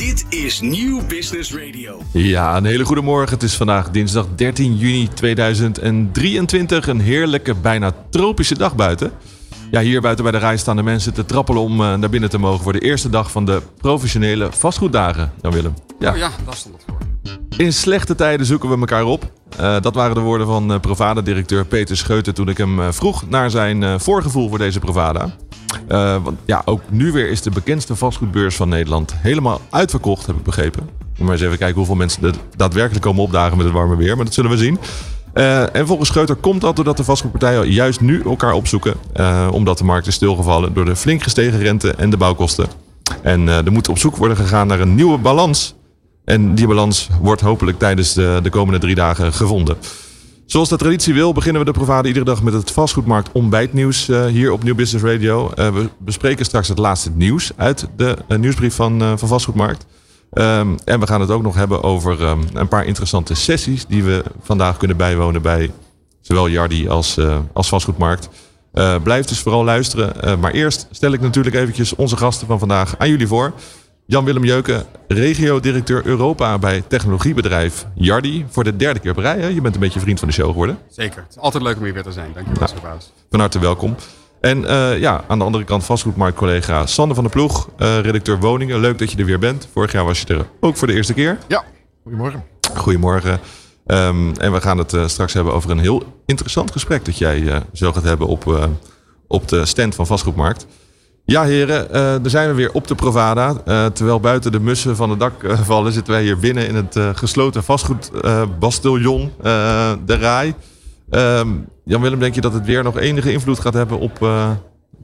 Dit is Nieuw Business Radio. Ja, een hele goede morgen. Het is vandaag dinsdag 13 juni 2023. Een heerlijke, bijna tropische dag buiten. Ja, hier buiten bij de rij staan de mensen te trappelen om eh, naar binnen te mogen voor de eerste dag van de professionele vastgoeddagen. Jan Willem. Ja. Oh ja, daar stond het voor. In slechte tijden zoeken we elkaar op. Uh, dat waren de woorden van uh, Provada-directeur Peter Scheuten toen ik hem uh, vroeg naar zijn voorgevoel voor deze Provada. Want ja, ook nu weer is de bekendste vastgoedbeurs van Nederland helemaal uitverkocht, heb ik begrepen. Moet maar eens even kijken hoeveel mensen er daadwerkelijk komen opdagen met het warme weer, maar dat zullen we zien. en volgens Scheuter komt dat doordat de vastgoedpartijen juist nu elkaar opzoeken. omdat de markt is stilgevallen door de flink gestegen rente en de bouwkosten. En er moet op zoek worden gegaan naar een nieuwe balans en die balans wordt hopelijk tijdens de, de komende drie dagen gevonden. Zoals de traditie wil, beginnen we de Provade iedere dag met het vastgoedmarkt ontbijtnieuws uh, hier op Nieuw Business Radio. Uh, we bespreken straks het laatste nieuws uit de uh, nieuwsbrief van, van Vastgoedmarkt. Um, en we gaan het ook nog hebben over um, een paar interessante sessies die we vandaag kunnen bijwonen bij zowel Jardi als, als Vastgoedmarkt. blijf dus vooral luisteren. maar eerst stel ik natuurlijk eventjes onze gasten van vandaag aan jullie voor. Jan-Willem Jeuken, regio-directeur Europa bij technologiebedrijf Jardi. Voor de derde keer op rij. Hè? Je bent een beetje vriend van de show geworden. Zeker. Het is altijd leuk om hier weer te zijn. Dank je wel, nou, Van harte welkom. En uh, ja, aan de andere kant vastgoedmarkt-collega Sander van der Ploeg, uh, redacteur Woningen. Leuk dat je er weer bent. Vorig jaar was je er ook voor de eerste keer. Ja, goedemorgen. Goedemorgen. Um, en we gaan het uh, straks hebben over een heel interessant gesprek dat jij zo gaat hebben op, op de stand van Vastgoedmarkt. Ja, heren, uh, daar zijn we weer op de Provada. Uh, terwijl buiten de mussen van het dak uh, vallen, zitten wij hier binnen in het gesloten vastgoedbastiljon, de Rai. Ehm, Jan-Willem, denk je dat het weer nog enige invloed gaat hebben op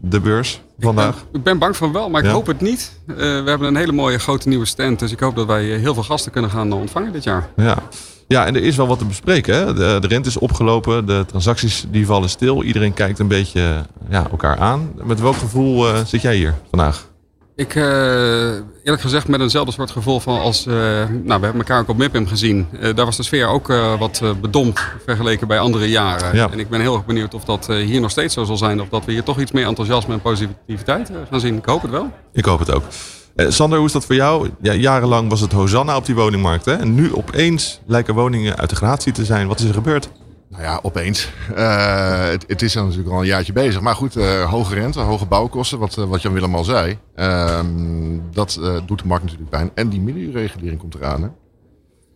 de beurs vandaag? Ik ben, ik ben, bang van wel, maar ik ja? hoop het niet. we hebben een hele mooie grote nieuwe stand, dus ik hoop dat wij heel veel gasten kunnen gaan ontvangen dit jaar. Ja. Ja, en er is wel wat te bespreken. Hè? De, de rente is opgelopen, de transacties die vallen stil. Iedereen kijkt een beetje ja, elkaar aan. Met welk gevoel uh, zit jij hier vandaag? Ik, uh, eerlijk gezegd, met eenzelfde soort gevoel van als... Uh, nou, we hebben elkaar ook op MIPIM gezien. daar was de sfeer ook wat bedompt vergeleken bij andere jaren. Ja. En ik ben heel erg benieuwd of dat hier nog steeds zo zal zijn. Of dat we hier toch iets meer enthousiasme en positiviteit gaan zien. Ik hoop het wel. Ik hoop het ook. Uh, Sander, hoe is dat voor jou? Ja, jarenlang was het Hosanna op die woningmarkt. Hè? En nu opeens lijken woningen uit de gratie te zijn. Wat is er gebeurd? Nou ja, opeens. Uh, het, het, is natuurlijk al een jaartje bezig. Maar goed, uh, hoge rente, hoge bouwkosten, wat, wat Jan Willem al zei. Ehm, dat doet de markt natuurlijk pijn. En die milieuregulering komt eraan. Hè?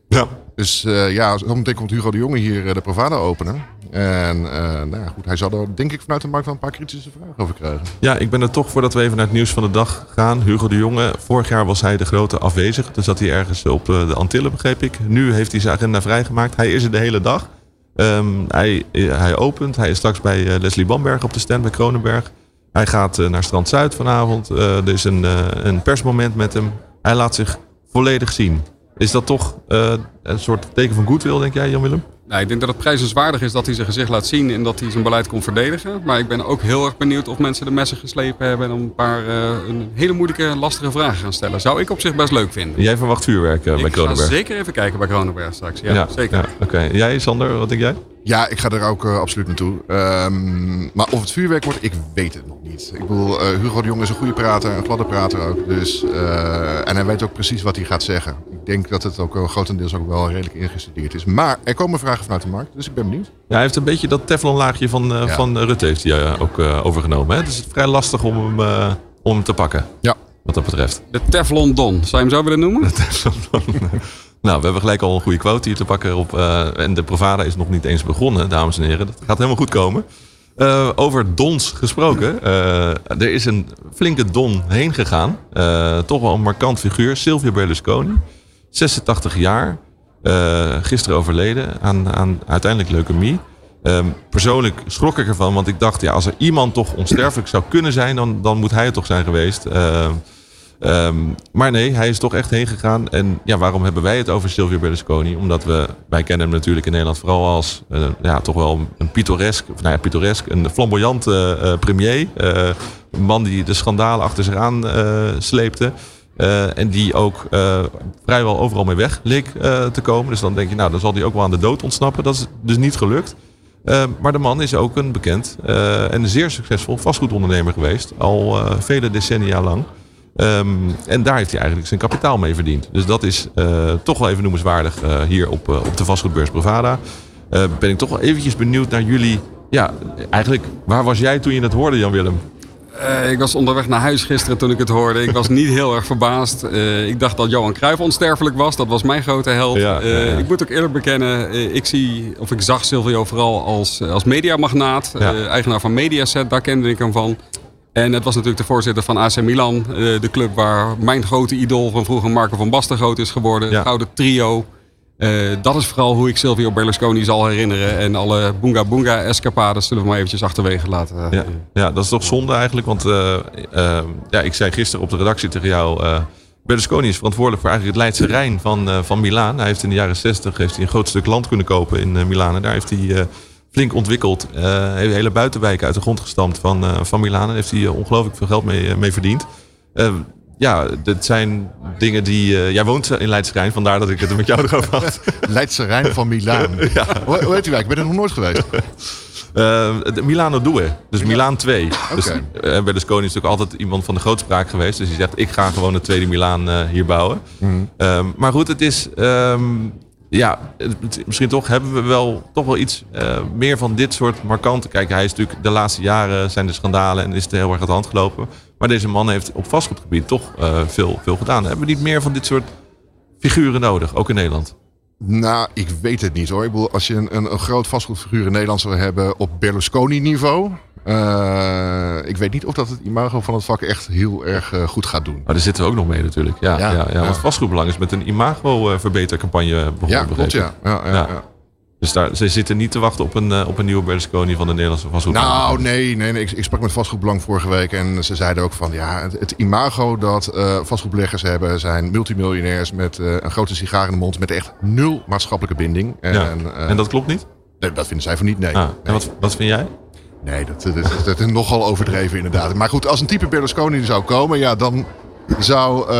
Ja. Dus ja, zometeen komt Hugo de Jonge hier de Provada openen. En uh, nou goed, hij zal er denk ik vanuit de markt wel een paar kritische vragen over krijgen. Ja, ik ben er toch voordat we even naar het nieuws van de dag gaan. Hugo de Jonge, vorig jaar was hij de grote afwezig. Dus zat hij ergens op eh, de Antillen, begreep ik. Nu heeft hij zijn agenda vrijgemaakt. Hij is er de hele dag. Um, hij, hij opent. Hij is straks bij uh, Leslie Bamberg op de stand bij Kronenberg. Hij gaat uh, naar Strand Zuid vanavond. er is een, een persmoment met hem. Hij laat zich volledig zien. Is dat toch een soort teken van goodwill, denk jij, Jan-Willem? Nou, ik denk dat het prijzenswaardig is dat hij zijn gezicht laat zien en dat hij zijn beleid kon verdedigen. Maar ik ben ook heel erg benieuwd of mensen de messen geslepen hebben en een paar uh, een hele moeilijke, lastige vragen gaan stellen. Zou ik op zich best leuk vinden. Jij verwacht vuurwerk uh, bij Kronenberg? Ik ga zeker even kijken bij Kronenberg straks. Ja, zeker. Ja, Oké, jij Sander, wat denk jij? Ja, ik ga er ook uh, absoluut naartoe. Um, maar of het vuurwerk wordt, ik weet het nog niet. Ik bedoel, uh, Hugo de Jong is een goede prater, een gladde prater ook. Dus, uh, en hij weet ook precies wat hij gaat zeggen. Ik denk dat het ook grotendeels ook wel redelijk ingestudeerd is. Maar er komen vragen vanuit de markt, dus ik ben benieuwd. Ja, hij heeft een beetje dat teflonlaagje van, ja. van Rutte heeft hij ook overgenomen. Hè? Dus het is vrij lastig om hem, om hem te pakken. Ja. Wat dat betreft. De Teflon Don, zou je hem zo willen noemen? De Teflon Don. Nou, we hebben gelijk al een goede quote hier te pakken op. Uh, en de Provada is nog niet eens begonnen, dames en heren. Dat gaat helemaal goed komen. Uh, over dons gesproken. Uh, er is een flinke don heen gegaan. toch wel een markant figuur. Silvio Berlusconi. 86 jaar. Gisteren overleden aan, aan uiteindelijk leukemie. Um, persoonlijk schrok ik ervan, want ik dacht, ja, als er iemand toch onsterfelijk zou kunnen zijn, dan, dan moet hij het toch zijn geweest. Um, maar nee, hij is toch echt heen gegaan. En ja, waarom hebben wij het over Silvio Berlusconi? Omdat we, wij kennen hem natuurlijk in Nederland vooral als uh, ja, toch wel een pittoresk, of nou ja, pittoresk, een flamboyante uh, premier. Een man die de schandalen achter zich aan sleepte. En die ook vrijwel overal mee weg leek te komen. Dus dan denk je, nou, dan zal hij ook wel aan de dood ontsnappen. Dat is dus niet gelukt. maar de man is ook een bekend en zeer succesvol vastgoedondernemer geweest. Al vele decennia lang. Ehm, en daar heeft hij eigenlijk zijn kapitaal mee verdiend. Dus dat is toch wel even noemenswaardig hier op, op de vastgoedbeurs Bravada. ben ik toch wel eventjes benieuwd naar jullie. Ja, eigenlijk, waar was jij toen je het hoorde, Jan-Willem? Ik was onderweg naar huis gisteren toen ik het hoorde. Ik was niet heel erg verbaasd. ik dacht dat Johan Cruijff onsterfelijk was. Dat was mijn grote held. ik moet ook eerlijk bekennen, ik zie, of ik zag Silvio vooral als, als mediamagnaat. eigenaar van Mediaset, daar kende ik hem van. En het was natuurlijk de voorzitter van AC Milan. de club waar mijn grote idool van vroeger Marco van Basten groot is geworden. Het gouden trio. Uh, dat is vooral hoe ik Silvio Berlusconi zal herinneren. En alle Boonga Boonga escapades zullen we maar eventjes achterwege laten. Ja, ja dat is toch zonde eigenlijk. Want uh, uh, ja, ik zei gisteren op de redactie tegen jou... Berlusconi is verantwoordelijk voor eigenlijk het Leidse Rijn van, van Milaan. Hij heeft in de jaren 60 heeft hij een groot stuk land kunnen kopen in Milaan. En daar heeft hij flink ontwikkeld. heeft hele buitenwijken uit de grond gestampt van, van Milaan. En heeft hij ongelooflijk veel geld mee, mee verdiend ja, dit zijn dingen die... Uh, jij woont in Leidse Rijn, vandaar dat ik het met jou erover had. Leidse Rijn van Milaan. ja. Hoe, hoe heet die wijk? Ik ben er nog nooit geweest. Uh, Milano Due, dus Milaan 2. Okay. Dus, uh, Berlusconi is natuurlijk altijd iemand van de grootspraak geweest. Dus hij zegt, ik ga gewoon het tweede Milaan uh, hier bouwen. Mm. Um, maar goed, het is... Um, ja, misschien toch hebben we wel, toch wel iets meer van dit soort markante... Kijk, hij is natuurlijk de laatste jaren zijn de schandalen en is het heel erg uit de hand gelopen. Maar deze man heeft op vastgoedgebied toch uh, veel, veel gedaan. Hebben we niet meer van dit soort figuren nodig, ook in Nederland? Nou, ik weet het niet hoor. Ik bedoel, als je een, een, een groot vastgoedfiguur in Nederland zou hebben op Berlusconi-niveau. Uh, ik weet niet of dat het imago van het vak echt heel erg uh, goed gaat doen. Maar daar zitten we ook nog mee natuurlijk. Ja, ja, ja, ja. Want vastgoedbelang is met een imago-verbetercampagne begonnen. Ja, klopt ja. ja, ja, ja. Dus daar, ze zitten niet te wachten op een, uh, op een nieuwe Berlusconi van de Nederlandse vastgoed. Nou, nee, nee, nee. Ik, ik, sprak met vastgoedbelang vorige week en ze zeiden ook van ja, het, het imago dat uh, vastgoedbeleggers hebben zijn multimiljonairs met uh, een grote sigaar in de mond met echt nul maatschappelijke binding. En, ja. en dat klopt niet? Nee, dat vinden zij van niet, nee. Ah, en wat, wat vind jij? Nee, dat, dat, dat, is nogal overdreven inderdaad. Maar goed, als een type Berlusconi zou komen, ja, dan zou,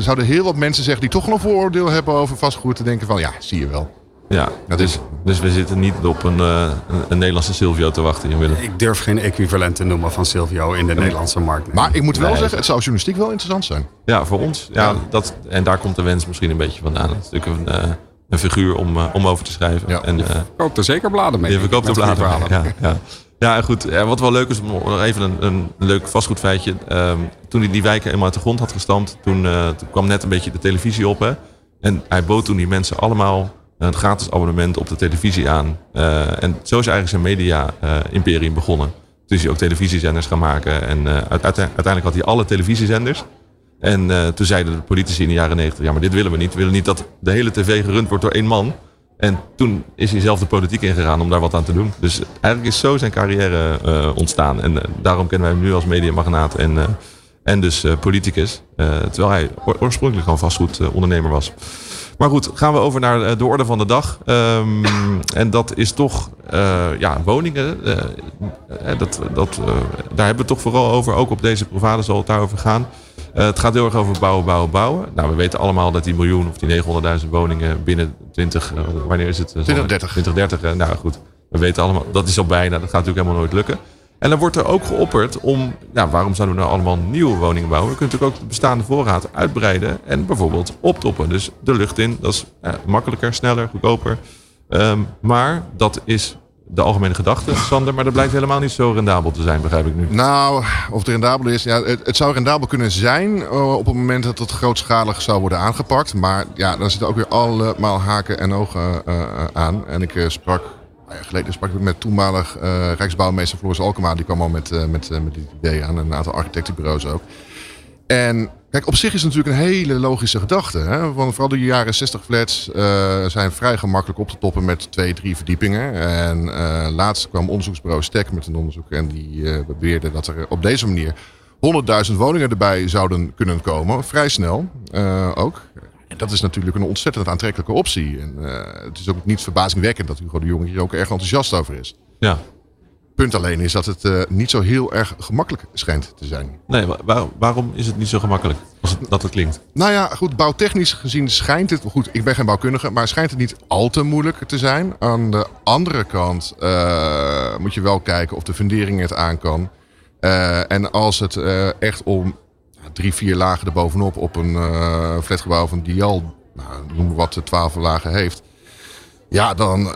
zouden heel wat mensen zeggen die toch wel een vooroordeel hebben over vastgoed te denken van ja, zie je wel. Ja, dus, dus we zitten niet op een, uh, een Nederlandse Silvio te wachten in Willem. Ik durf geen equivalent te noemen van Silvio in de Nederlandse markt. Maar ik moet wel zeggen, het zou journalistiek wel interessant zijn. Ja, voor ons. Ja, Dat, en daar komt de wens misschien een beetje vandaan. Het is natuurlijk een, uh, een figuur om, uh, om over te schrijven. Ja. En, je verkoopt er zeker bladen mee. Je verkoopt er bladen mee, ja, ja. Ja, goed. wat wel leuk is, nog even een, een leuk vastgoedfeitje. Um, toen hij die wijken eenmaal uit de grond had gestampt, toen, toen kwam net een beetje de televisie op. Hè? En hij bood toen die mensen allemaal een gratis abonnement op de televisie aan. Uh, en zo is eigenlijk zijn media-imperium uh, begonnen. Toen is hij ook televisiezenders gaan maken. En uh, uiteindelijk had hij alle televisiezenders. En toen zeiden de politici in de jaren negentig... ja, maar dit willen we niet. We willen niet dat de hele tv gerund wordt door één man. En toen is hij zelf de politiek ingegaan om daar wat aan te doen. Dus eigenlijk is zo zijn carrière ontstaan. En daarom kennen wij hem nu als mediamagnaat en, en dus politicus. terwijl hij oorspronkelijk gewoon vastgoedondernemer was. Maar goed, gaan we over naar eh, de orde van de dag. Um, en dat is toch uh, ja, woningen. Uh, dat, dat, daar hebben we het toch vooral over. Ook op deze provade zal het daarover gaan. het gaat heel erg over bouwen, bouwen, bouwen. Nou, we weten allemaal dat die miljoen of die 900.000 woningen binnen 20... wanneer is het? 2030. 2030, nou goed. We weten allemaal, dat is al bijna. Dat gaat natuurlijk helemaal nooit lukken. En dan wordt er ook geopperd om, nou, waarom zouden we nou allemaal nieuwe woningen bouwen? We kunnen natuurlijk ook de bestaande voorraad uitbreiden en bijvoorbeeld optoppen. Dus de lucht in, dat is eh, makkelijker, sneller, goedkoper. Um, maar dat is de algemene gedachte, Sander. Maar dat blijkt helemaal niet zo rendabel te zijn, begrijp ik nu. Nou, of het rendabel is. Ja, het, het zou rendabel kunnen zijn uh, op het moment dat het grootschalig zou worden aangepakt. Maar ja, dan zitten ook weer allemaal haken en ogen uh, aan. En ik sprak jaar geleden sprak ik met toenmalig uh, Rijksbouwmeester Floris Alkema. Die kwam al met, uh, met, uh, met dit idee aan. En een aantal architectenbureaus ook. En kijk, op zich is het natuurlijk een hele logische gedachte. Hè? Want vooral de jaren 60 flats zijn vrij gemakkelijk op te toppen met twee, drie verdiepingen. En laatst kwam onderzoeksbureau Stek met een onderzoek. En die beweerde dat er op deze manier 100.000 woningen erbij zouden kunnen komen. Vrij snel ook. En dat is natuurlijk een ontzettend aantrekkelijke optie. En uh, het is ook niet verbazingwekkend dat Hugo de Jonge hier ook erg enthousiast over is. Ja. Punt alleen is dat het uh, niet zo heel erg gemakkelijk schijnt te zijn. Nee, waar, waarom is het niet zo gemakkelijk als het, dat het klinkt? Nou ja, goed, bouwtechnisch gezien schijnt het... Goed, ik ben geen bouwkundige, maar schijnt het niet al te moeilijk te zijn. Aan de andere kant uh, moet je wel kijken of de fundering het aan kan. en als het echt om drie, vier lagen erbovenop op een uh, flatgebouw van Dial, nou, noem maar wat, twaalf lagen heeft. Ja, dan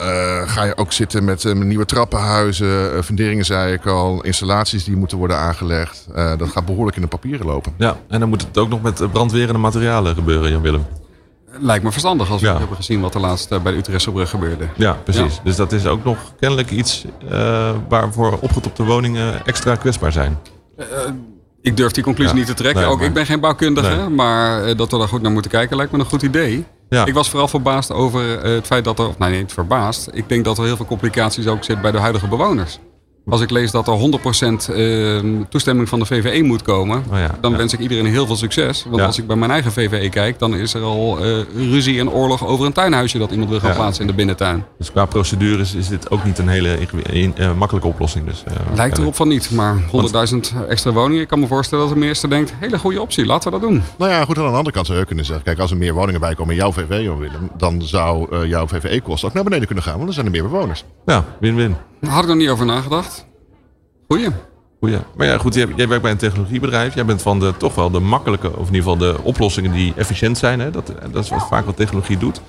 ga je ook zitten met, nieuwe trappenhuizen, funderingen zei ik al, installaties die moeten worden aangelegd. dat gaat behoorlijk in de papieren lopen. Ja, en dan moet het ook nog met brandwerende materialen gebeuren, Jan-Willem. Lijkt me verstandig als we hebben gezien wat er laatst bij de Utrechtse brug gebeurde. Ja, precies. Dus dat is ook nog kennelijk iets uh, waarvoor opgetopte woningen extra kwetsbaar zijn. Uh, ik durf die conclusie niet te trekken. ook ik ben geen bouwkundige, maar dat we daar goed naar moeten kijken lijkt me een goed idee. Ja. Ik was vooral verbaasd over het feit dat er, of nee, niet verbaasd. Ik denk dat er heel veel complicaties ook zitten bij de huidige bewoners. Als ik lees dat er 100% ehm, toestemming van de VVE moet komen, oh ja, dan wens ik iedereen heel veel succes. Want als ik bij mijn eigen VVE kijk, dan is er al uh, ruzie en oorlog over een tuinhuisje dat iemand wil gaan plaatsen in de binnentuin. Dus qua procedures is dit ook niet een hele uh, makkelijke oplossing. Dus, uh, Lijkt erop van niet, maar 100.000 extra woningen. Ik kan me voorstellen dat de minister denkt, hele goede optie, laten we dat doen. Nou ja, goed, aan de andere kant zou je kunnen zeggen, kijk, als er meer woningen bij komen in jouw VVE, dan zou jouw VVE-kosten ook naar beneden kunnen gaan, want dan zijn er meer bewoners. Ja, win-win. Had ik nog niet over nagedacht. Goeie. Goeie. Maar ja, goed, jij, werkt bij een technologiebedrijf. Jij bent van de toch wel de makkelijke, of in ieder geval de oplossingen die efficiënt zijn. Hè? Dat, dat is wat vaak wat technologie doet.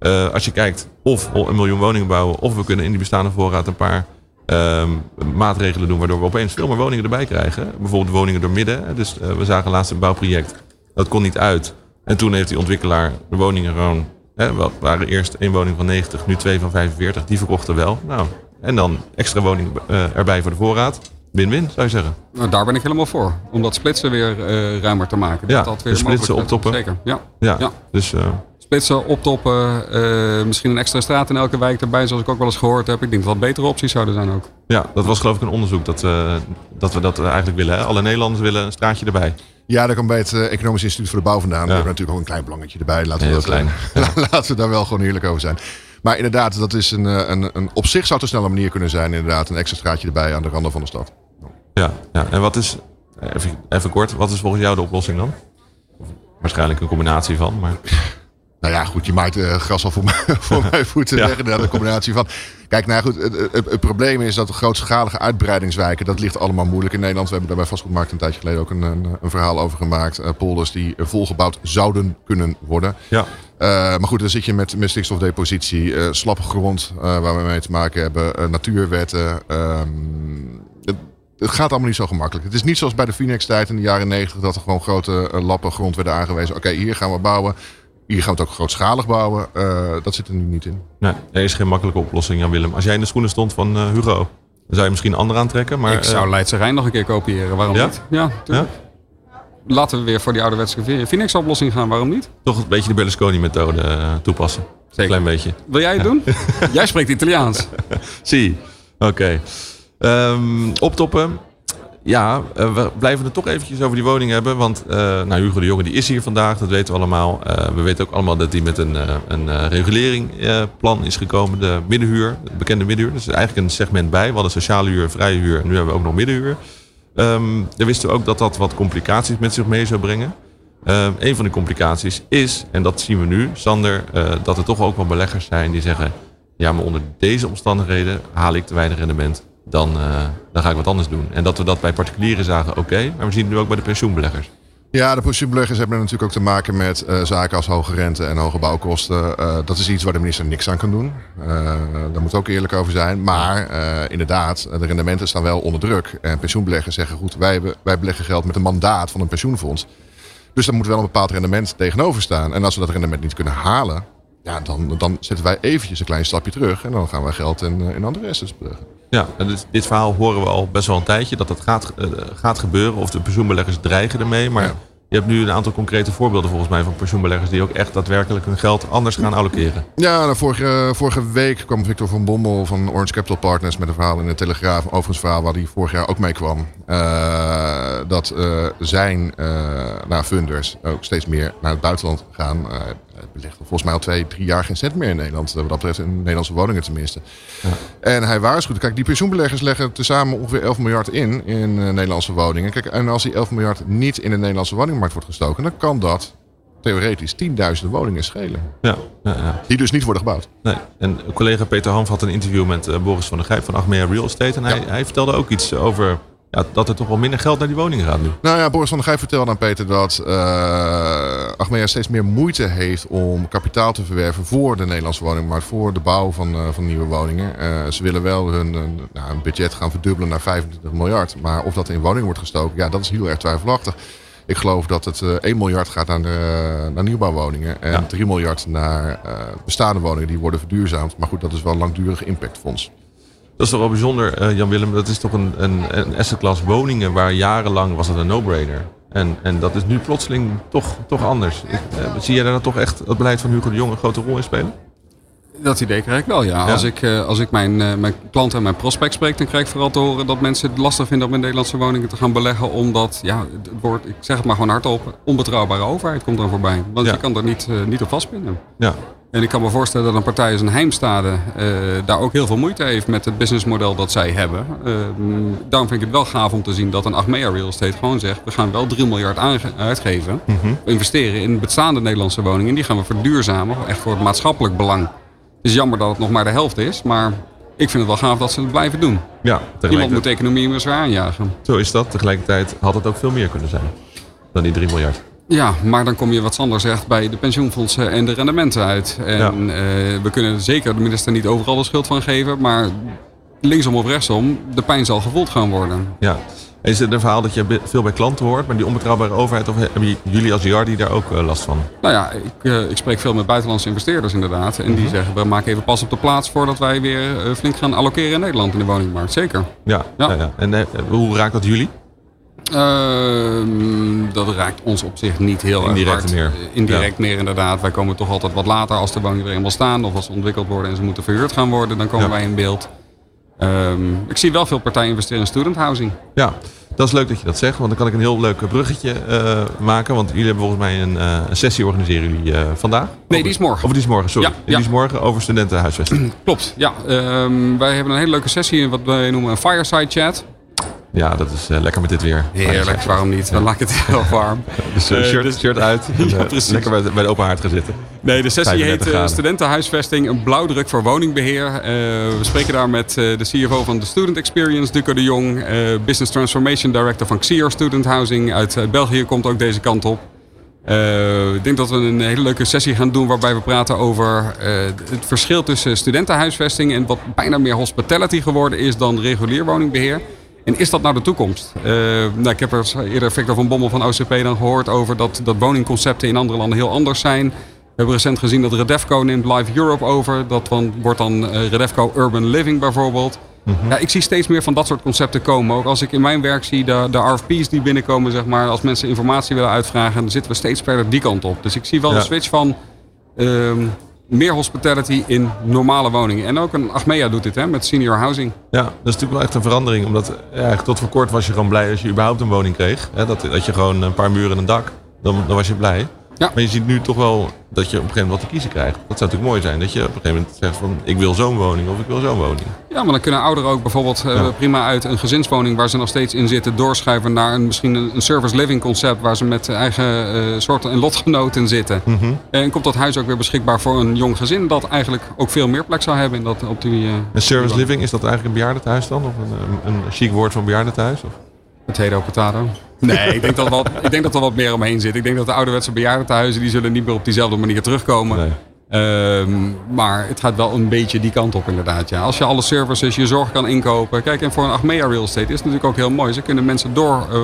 Uh, als je kijkt of een miljoen woningen bouwen, of we kunnen in die bestaande voorraad een paar uh, maatregelen doen, waardoor we opeens veel meer woningen erbij krijgen. Bijvoorbeeld woningen door midden. Dus uh, we zagen laatst een bouwproject. Dat kon niet uit. En toen heeft die ontwikkelaar de woningen gewoon. Hè, wat waren eerst één woning van 90, nu twee van 45. Die verkochten wel. Nou, en dan extra woning uh, erbij voor de voorraad. Win-win, zou je zeggen. Nou, daar ben ik helemaal voor. Om dat splitsen weer uh, ruimer te maken. Ja, dat weer splitsen, optoppen. Zeker, ja. Ja, ja. dus... Uh... Splitsen, optoppen, uh, misschien een extra straat in elke wijk erbij, zoals ik ook wel eens gehoord heb. Ik denk dat dat betere opties zouden zijn ook. Ja, dat was geloof ik een onderzoek dat, dat we dat eigenlijk willen. Hè? Alle Nederlanders willen een straatje erbij. Ja, daar komt bij het Economisch Instituut voor de Bouw vandaan. Ja. We hebben natuurlijk ook een klein belangetje erbij. Laten we, dat, klein. laten we daar wel gewoon eerlijk over zijn. Maar inderdaad, dat is een, eh, een, een, op zich zou het een snelle manier kunnen zijn. Inderdaad, een extra straatje erbij aan de randen van de stad. Ja, ja. en wat is, even, even kort, wat is volgens jou de oplossing dan? Waarschijnlijk een combinatie van, maar... Nou ja, goed, je maakt uh, gras al voor, mij, voor mijn voeten ja. weg. Inderdaad, een combinatie van. Kijk, nou goed, het, het, het, probleem is dat de grootschalige uitbreidingswijken, dat ligt allemaal moeilijk in Nederland. We hebben daar bij Vastgoedmarkt een tijdje geleden ook een, een, een verhaal over gemaakt. Uh, polders die volgebouwd zouden kunnen worden. Ja. Uh, maar goed, dan zit je met, met stikstofdepositie, uh, slappe grond waar we mee te maken hebben, natuurwetten. Ehm, het, het, gaat allemaal niet zo gemakkelijk. Het is niet zoals bij de Phoenix-tijd in de jaren negentig dat er gewoon grote lappen grond werden aangewezen. Oké, hier gaan we bouwen. Hier gaan we het ook grootschalig bouwen. Uh, dat zit er nu niet in. Nee, er is geen makkelijke oplossing, Jan Willem. Als jij in de schoenen stond van uh, Hugo, dan zou je misschien een ander aantrekken. Maar, ik zou Leidse Rijn nog een keer kopiëren. Waarom ja? niet? Ja, ja, Laten we weer voor die ouderwetse Phoenix-oplossing gaan. Waarom niet? Toch een beetje de Berlusconi-methode toepassen. Zeker. Een klein beetje. Wil jij het doen? jij spreekt Italiaans. Zie. Oké. Okay. Um, optoppen ja, uh, we blijven het toch eventjes over die woning hebben. Want uh, nou, Hugo de Jonge die is hier vandaag, dat weten we allemaal. Uh, we weten ook allemaal dat hij met een, een reguleringplan is gekomen. De middenhuur, de bekende middenhuur. Is eigenlijk een segment bij. We hadden sociale huur, vrije huur en nu hebben we ook nog middenhuur. Um, dan wisten we ook dat dat wat complicaties met zich mee zou brengen. Uh, een van de complicaties is, en dat zien we nu, Sander, uh, dat er toch ook wel beleggers zijn die zeggen: ja, maar onder deze omstandigheden haal ik te weinig rendement dan, uh, dan ga ik wat anders doen. En dat we dat bij particulieren zagen, oké. Maar we zien het nu ook bij de pensioenbeleggers. Ja, de pensioenbeleggers hebben natuurlijk ook te maken met uh, zaken als hoge rente en hoge bouwkosten. Uh, dat is iets waar de minister niks aan kan doen. daar moet ook eerlijk over zijn. Maar inderdaad, de rendementen staan wel onder druk. En pensioenbeleggers zeggen, goed, wij, wij beleggen geld met een mandaat van een pensioenfonds. Dus daar moet wel een bepaald rendement tegenover staan. En als we dat rendement niet kunnen halen, ja, dan, dan zetten wij eventjes een klein stapje terug. En dan gaan wij geld in, in andere assets beleggen. Ja, en dit, dit, verhaal horen we al best wel een tijdje. Dat dat gaat, uh, gaat gebeuren. Of de pensioenbeleggers dreigen ermee. Maar ja. je hebt nu een aantal concrete voorbeelden volgens mij van pensioenbeleggers. Die ook echt daadwerkelijk hun geld anders gaan allokeren. Ja, nou, vorige, vorige week kwam Victor van Bommel van Orange Capital Partners met een verhaal in de Telegraaf. Overigens verhaal waar hij vorig jaar ook mee kwam. Uh, dat uh, zijn nou, funders ook steeds meer naar het buitenland gaan het ligt volgens mij al twee, drie jaar geen cent meer in Nederland. Wat dat betreft in Nederlandse woningen tenminste. Ja. En hij waarschuwt. Kijk, die pensioenbeleggers leggen tezamen ongeveer 11 miljard in in uh, Nederlandse woningen. Kijk, en als die 11 miljard niet in de Nederlandse woningmarkt wordt gestoken, dan kan dat theoretisch tienduizenden woningen schelen. Ja, ja, ja. Die dus niet worden gebouwd. Nee. En collega Peter Hanf had een interview met uh, Boris van der Grijp van Achmea Real Estate. En hij, hij vertelde ook iets over ja, dat er toch wel minder geld naar die woningen gaat nu. Nou ja, Boris van der Gijp vertelde aan Peter dat uh, Achmea steeds meer moeite heeft om kapitaal te verwerven voor de Nederlandse woningmarkt, voor de bouw van, uh, van nieuwe woningen. Uh, ze willen wel hun, nou, hun budget gaan verdubbelen naar 25 miljard. Maar of dat in woningen wordt gestoken, ja, dat is heel erg twijfelachtig. Ik geloof dat het 1 miljard gaat naar, de, naar nieuwbouwwoningen en ja. 3 miljard naar bestaande woningen die worden verduurzaamd. Maar goed, dat is wel een langdurige impactfonds. Dat is toch wel bijzonder, uh, Jan-Willem. Dat is toch een, een, een asset woningen waar jarenlang was dat een no-brainer. En, en dat is nu plotseling toch, toch anders. Ik, uh, zie jij daar toch echt het beleid van Hugo de Jong een grote rol in spelen? Dat idee krijg ik wel, ja. ja. Als ik, uh, als ik mijn, mijn klanten en mijn prospect spreek, dan krijg ik vooral te horen dat mensen het lastig vinden om in Nederlandse woningen te gaan beleggen. Omdat, ja, het wordt, ik zeg het maar gewoon hardop, onbetrouwbare overheid komt er voorbij. Want ja. je kan er niet, niet op vastpinnen. Ja. En ik kan me voorstellen dat een partij als een Heimstade uh, daar ook heel veel moeite heeft met het businessmodel dat zij hebben. Uh, daarom vind ik het wel gaaf om te zien dat een Achmea Real Estate gewoon zegt... we gaan wel 3 miljard uitgeven. Mm -hmm. We investeren in bestaande Nederlandse woningen. En die gaan we verduurzamen, echt voor het maatschappelijk belang. Het is jammer dat het nog maar de helft is, maar ik vind het wel gaaf dat ze het blijven doen. Ja, Iemand moet de economie weer zwaar aanjagen. Zo is dat. Tegelijkertijd had het ook veel meer kunnen zijn dan die 3 miljard. Ja, maar dan kom je wat Sander zegt bij de pensioenfondsen en de rendementen uit. En ja. uh, we kunnen zeker de minister niet overal de schuld van geven. Maar linksom of rechtsom, de pijn zal gevoeld gaan worden. Ja. Is het een verhaal dat je veel bij klanten hoort, maar die onbetrouwbare overheid, of hebben jullie als Jardi daar ook uh, last van? Nou ja, ik, uh, ik, spreek veel met buitenlandse investeerders inderdaad. En die mm -hmm. zeggen, we maken even pas op de plaats voordat wij weer flink gaan allokeren in Nederland in de woningmarkt. Zeker. Ja, ja. ja, ja. en hoe raakt dat jullie? Uh, dat raakt ons op zich niet heel Indirect hard. meer. Indirect ja. meer inderdaad. Wij komen toch altijd wat later als de woningen weer eenmaal staan. Of als ze ontwikkeld worden en ze moeten verhuurd gaan worden. Dan komen ja. wij in beeld. Um, ik zie wel veel partijen investeren in student housing. Ja, dat is leuk dat je dat zegt. Want dan kan ik een heel leuk bruggetje uh, maken. Want jullie hebben volgens mij een, uh, een sessie organiseren jullie uh, vandaag. Nee, die is morgen. Of die is morgen, sorry. Ja, die is morgen over studentenhuisvesting. Klopt, ja. Um, wij hebben een hele leuke sessie. Wat wij noemen een fireside chat. Ja, dat is uh, lekker met dit weer. Heerlijk, waarom niet? Dan ja. laat ik het heel warm. dus uh, shirt, dus, shirt uit en ja, uh, lekker bij, bij, de open haard gaan zitten. Nee, de sessie heet Studentenhuisvesting, een blauwdruk voor woningbeheer. we spreken daar met de CFO van de Student Experience, Duco de Jong. Business Transformation Director van Xior Student Housing. Uit België komt ook deze kant op. ik denk dat we een hele leuke sessie gaan doen waarbij we praten over het verschil tussen studentenhuisvesting en wat bijna meer hospitality geworden is dan regulier woningbeheer. En is dat nou de toekomst? Uh, nou, ik heb er eerder Victor van Bommel van OCP dan gehoord over dat, dat woningconcepten in andere landen heel anders zijn. We hebben recent gezien dat Redefco neemt Live Europe over. Dat wordt dan uh, Redefco Urban Living bijvoorbeeld. Mm -hmm. ja, ik zie steeds meer van dat soort concepten komen. Ook als ik in mijn werk zie de, de RFP's die binnenkomen, zeg maar, als mensen informatie willen uitvragen, dan zitten we steeds verder die kant op. Dus ik zie wel ja. een switch van uh, meer hospitality in normale woningen. En ook een Achmea doet dit hè, met senior housing. Ja, dat is natuurlijk wel echt een verandering. Omdat ja, tot voor kort was je gewoon blij als je überhaupt een woning kreeg. Hè, dat, dat je gewoon een paar muren en een dak, dan, dan was je blij. Ja. Maar je ziet nu toch wel dat je op een gegeven moment wat te kiezen krijgt. Dat zou natuurlijk mooi zijn. Dat je op een gegeven moment zegt van ik wil zo'n woning of ik wil zo'n woning. Ja, maar dan kunnen ouderen ook bijvoorbeeld ja. uh, prima uit een gezinswoning waar ze nog steeds in zitten doorschuiven naar een, misschien een, service living concept waar ze met eigen uh, soorten en lotgenoten zitten. Mm -hmm. En komt dat huis ook weer beschikbaar voor een jong gezin dat eigenlijk ook veel meer plek zou hebben in dat, op die... Uh, een service living, is dat eigenlijk een bejaardentehuis dan? Of een, een, een chic woord van bejaardentehuis? Of? Potato, potato. Nee, ik denk, dat wat, ik denk dat er wat meer omheen zit. Ik denk dat de ouderwetse bejaardentehuizen die zullen niet meer op diezelfde manier terugkomen. Nee. Um, maar het gaat wel een beetje die kant op inderdaad. Ja. Als je alle services, je zorg kan inkopen. Kijk, en voor een Achmea Real Estate is het natuurlijk ook heel mooi. Ze kunnen mensen door uh,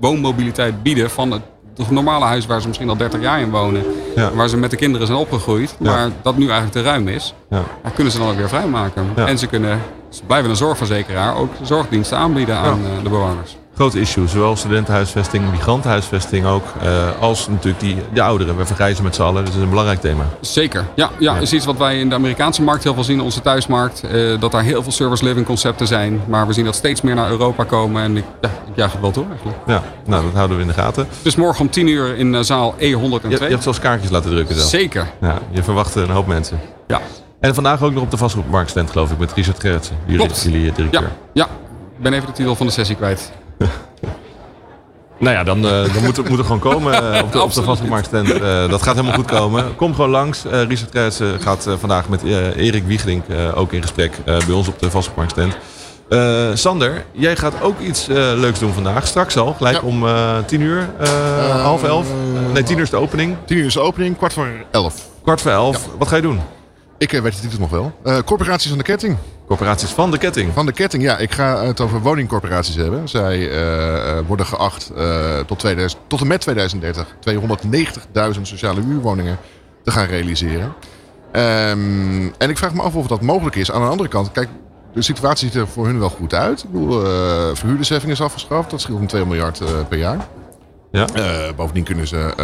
woonmobiliteit bieden van het normale huis waar ze misschien al 30 jaar in wonen. Ja. Waar ze met de kinderen zijn opgegroeid. Ja. Maar dat nu eigenlijk te ruim is. Ja. Daar kunnen ze dan ook weer vrijmaken. En ze kunnen, ze blijven een zorgverzekeraar, ook zorgdiensten aanbieden aan uh, de bewoners. Groot issue, zowel studentenhuisvesting, migrantenhuisvesting ook, uh, als natuurlijk die, de ouderen. We vergrijzen met z'n allen, dus dat is een belangrijk thema. Zeker, ja, ja, is iets wat wij in de Amerikaanse markt heel veel zien, onze thuismarkt. Uh, dat daar heel veel service living concepten zijn, maar we zien dat steeds meer naar Europa komen en ik, ja, ik jaag het wel toe eigenlijk. Ja, nou dat houden we in de gaten. Dus morgen om 10 uur in uh, zaal E102. Je, je hebt zelfs kaartjes laten drukken zelf. Zeker. Ja, je verwacht een hoop mensen. Ja. En vandaag ook nog op de vastgoedmarktstand geloof ik met Richard Gerritsen, jullie, jullie directeur. Ja, ja, ik ben even de titel van de sessie kwijt. Nou ja, dan, uh, dan moet, het, moet er gewoon komen uh, op de, op de vastgoedmarktstand. Uh, dat gaat helemaal goed komen. Kom gewoon langs. Uh, Richard Kruijsen gaat vandaag met Erik Wiegelink ook in gesprek bij ons op de vastgoedmarktstand. Uh, Sander, jij gaat ook iets uh, leuks doen vandaag. Straks al, gelijk ja. om uh, tien uur, half elf. nee, tien uur is de opening. Tien uur is de opening, kwart voor elf. Kwart voor elf. Ja. Wat ga je doen? Ik weet het titel nog wel. corporaties van de ketting. Corporaties van de ketting? Van de ketting, ja. Ik ga het over woningcorporaties hebben. Zij worden geacht tot, 2000, tot en met 2030 290.000 sociale huurwoningen te gaan realiseren. Um, en ik vraag me af of dat mogelijk is. Aan de andere kant, kijk, de situatie ziet er voor hun wel goed uit. Ik bedoel, is afgeschaft. Dat scheelt om 2 miljard per jaar. Ja. Uh, bovendien kunnen ze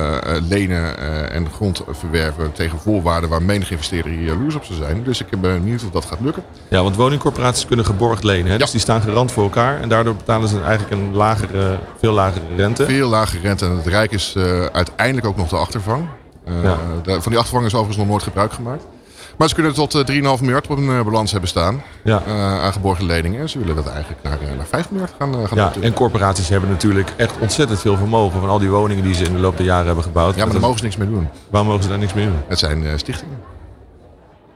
lenen en grond verwerven tegen voorwaarden waar menig investeerder hier jaloers op zou zijn. Dus ik ben benieuwd of dat gaat lukken. Ja, want woningcorporaties kunnen geborgd lenen. Hè? Ja. Dus die staan gerand voor elkaar en daardoor betalen ze eigenlijk een lagere, veel lagere rente. Veel lagere rente en het Rijk is uiteindelijk ook nog de achtervang. Ja. van die achtervang is overigens nog nooit gebruik gemaakt. Maar ze kunnen tot 3,5 eh, miljard op een eh, balans hebben staan ja. uh, aan geborgen leningen. Ze willen dat eigenlijk naar, naar 5 miljard gaan, gaan Ja, en corporaties hebben natuurlijk echt ontzettend veel vermogen van al die woningen die ze in de loop der jaren hebben gebouwd. Ja, maar daar mogen ze niks mee doen. Waarom mogen ze daar niks mee doen? Het zijn stichtingen.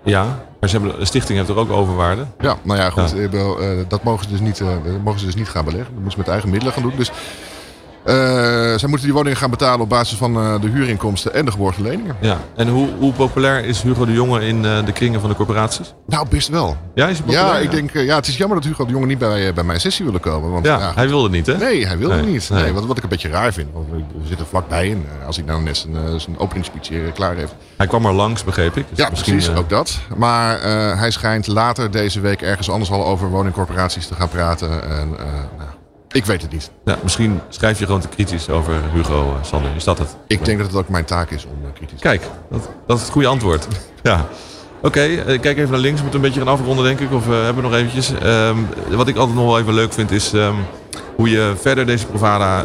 Ja, maar ze hebben, de stichting heeft er ook overwaarde. Ja, nou ja, goed. dat mogen ze, dus niet, mogen ze dus niet gaan beleggen. Dat moeten ze met eigen middelen gaan doen. Dus zij moeten die woningen gaan betalen op basis van uh, de huurinkomsten en de geborgen leningen. Ja, en hoe, hoe populair is Hugo de Jonge in uh, de kringen van de corporaties? Nou, best wel. Ja, is populair? Ja, ik denk, ja, het is jammer dat Hugo de Jonge niet bij, bij mijn sessie wilde komen. Want, ja, ja hij wilde niet, hè? Nee, hij wilde nee, niet. Nee. nee. wat, wat ik een beetje raar vind. Want we zitten vlakbij en als hij nou net zijn, zijn openingsspeech klaar heeft. Hij kwam er langs, begreep ik. Dus ja, precies, ook dat. Maar hij schijnt later deze week ergens anders al over woningcorporaties te gaan praten. En, nou, ik weet het niet. Ja, misschien schrijf je gewoon te kritisch over Hugo uh, Sander. Is dat het? Ik denk dat het ook mijn taak is om uh, kritisch Kijk, dat, dat is het goede antwoord. ja. Oké, okay, uh, kijk even naar links. We moeten een beetje gaan afronden, denk ik. Of hebben we nog eventjes. Um, wat ik altijd nog wel even leuk vind, is um, hoe je verder deze Provada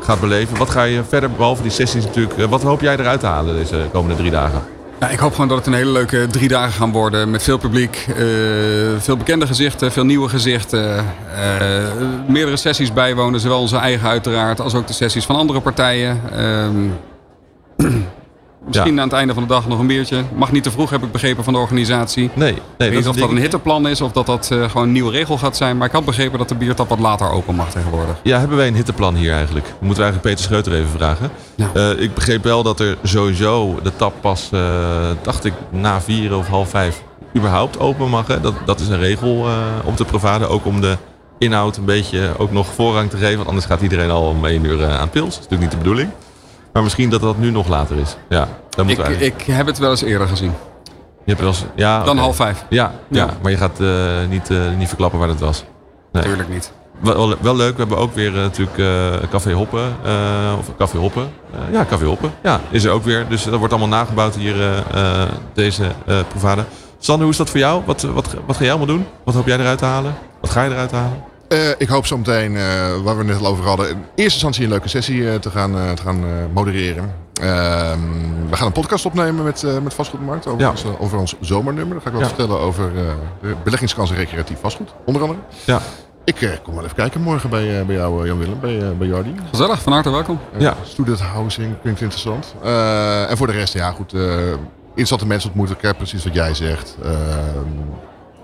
gaat beleven. Wat ga je verder, behalve die sessies natuurlijk. wat hoop jij eruit te halen deze komende drie dagen? Ja, ik hoop gewoon dat het een hele leuke drie dagen gaan worden. Met veel publiek, uh, veel bekende gezichten, veel nieuwe gezichten. Uh, meerdere sessies bijwonen, zowel onze eigen uiteraard als ook de sessies van andere partijen. Uh, Misschien aan het einde van de dag nog een biertje. Mag niet te vroeg, heb ik begrepen van de organisatie. Nee, nee ik weet niet of dat een hitteplan is of dat dat uh, gewoon een nieuwe regel gaat zijn. Maar ik had begrepen dat de biertap wat later open mag tegenwoordig. Ja, hebben wij een hitteplan hier eigenlijk? We moeten eigenlijk Peter Scheuter even vragen. Uh, ik begreep wel dat er sowieso de tap pas, uh, dacht ik, na vier of half vijf überhaupt open mag. Hè? Dat, dat is een regel op de Provade. Ook om de inhoud een beetje ook nog voorrang te geven. Want anders gaat iedereen al om één uur aan pils. Dat is natuurlijk niet de bedoeling. Maar misschien dat dat nu nog later is. Ja, dat ik, ik heb het wel eens eerder gezien. Je hebt wel eens, ja, Dan half vijf. Ja, ja. maar je gaat uh, niet, uh, niet verklappen waar het was. Nee. Tuurlijk niet. Wel, wel, leuk, we hebben ook weer uh, natuurlijk Café Hoppen. of Café Hoppen. ja, Café Hoppen. Ja, is er ook weer. Dus dat wordt allemaal nagebouwd hier, deze Provade. Sander, hoe is dat voor jou? Wat, wat, wat ga jij allemaal doen? Wat hoop jij eruit te halen? Wat ga je eruit halen? Uh, ik hoop zo meteen, uh, waar we net al over hadden, in eerste instantie een leuke sessie uh, te gaan, te gaan modereren. Ehm, we gaan een podcast opnemen met, met Vastgoedmarkt over, ja. ons, over ons zomernummer. Dan ga ik wat ja. vertellen over beleggingskansen recreatief vastgoed, onder andere. Ja. Ik kom wel even kijken morgen bij, bij jou, Jan-Willem, bij, bij Jardi. Gezellig, van harte welkom. ja. Student housing, klinkt interessant. en voor de rest, ja goed, interessante mensen ontmoeten. Ik heb precies wat jij zegt.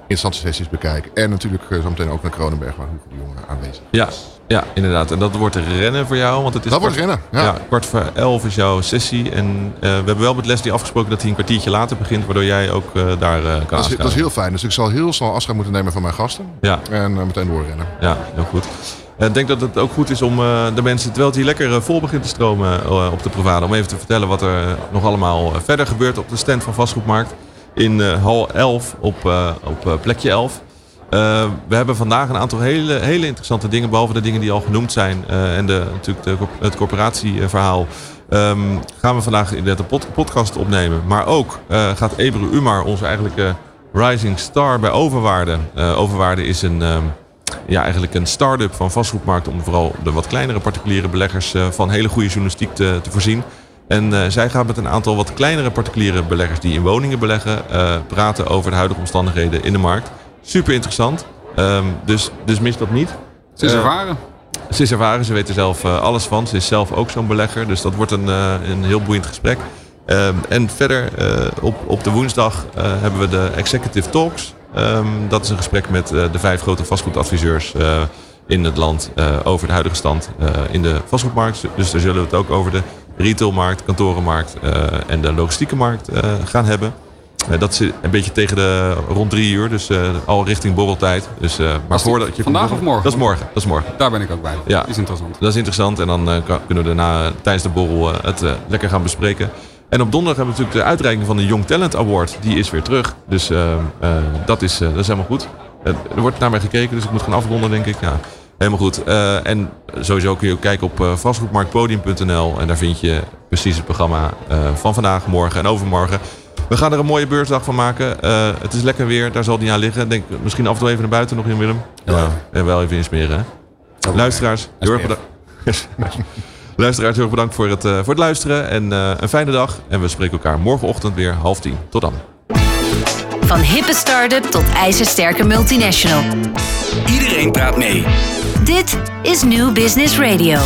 Interessante sessies bekijken. En natuurlijk uh, zometeen ook naar Kronenberg, waar Hugo de Jonge aanwezig ja. Ja, inderdaad. En dat wordt rennen voor jou. Want het is dat wordt rennen, ja. ja. Kwart voor elf is jouw sessie. En uh, we hebben wel met Leslie afgesproken dat hij een kwartiertje later begint. Waardoor jij ook uh, daar uh, kan dat is, dat is heel fijn. Dus ik zal heel snel afscheid moeten nemen van mijn gasten. Ja. En meteen doorrennen. Ja, heel goed. Ik denk dat het ook goed is om de mensen, terwijl het hier lekker vol begint te stromen op de Provade, om even te vertellen wat er nog allemaal verder gebeurt op de stand van Vastgoedmarkt in hal 11 op, op plekje 11. Uh, we hebben vandaag een aantal hele, hele interessante dingen, behalve de dingen die al genoemd zijn en de, natuurlijk het corporatieverhaal. Um, gaan we vandaag inderdaad een podcast opnemen. Maar ook gaat Ebru Umar, onze eigenlijke rising star bij Overwaarde. Overwaarde is een, um, ja, eigenlijk een start-up van vastgoedmarkt om vooral de wat kleinere particuliere beleggers van hele goede journalistiek te, te voorzien. En zij gaat met een aantal wat kleinere particuliere beleggers die in woningen beleggen, praten over de huidige omstandigheden in de markt. Super interessant. Um, dus, dus mis dat niet. Ze is uh, ervaren. Ze is ervaren, ze weet er zelf alles van. Ze is zelf ook zo'n belegger. Dus dat wordt een, een heel boeiend gesprek. Um, en verder op, op de woensdag hebben we de Executive Talks. Ehm, dat is een gesprek met de vijf grote vastgoedadviseurs in het land over de huidige stand in de vastgoedmarkt. Dus daar zullen we het ook over de retailmarkt, kantorenmarkt en de logistieke markt gaan hebben. Uh, dat is een beetje tegen de rond drie uur, dus al richting borreltijd. Dus, maar voordat je vandaag of morgen? Dat is morgen. Dat is morgen. Daar ben ik ook bij. Ja, dat is interessant. Dat is interessant en dan kunnen we daarna tijdens de borrel het lekker gaan bespreken. En op donderdag hebben we natuurlijk de uitreiking van de Young Talent Award. Die is weer terug. Dus dat, is, dat is helemaal goed. er wordt naar mij gekeken, dus ik moet gaan afronden, denk ik. Ja, helemaal goed. en sowieso kun je ook kijken op vastgoedmarktpodium.nl. En daar vind je precies het programma van vandaag, morgen en overmorgen. We gaan er een mooie beursdag van maken. Uh, het is lekker weer, daar zal het niet aan liggen. Denk misschien af en toe even naar buiten nog in Willem. Ja. En wel even insmeren. Hè? Luisteraars, heel erg bedankt. Luisteraars, heel erg bedankt voor het, uh, voor het luisteren. En uh, een fijne dag. En we spreken elkaar morgenochtend weer half tien. Tot dan. Van hippe start-up tot ijzersterke multinational. Iedereen praat mee. Dit is New Business Radio.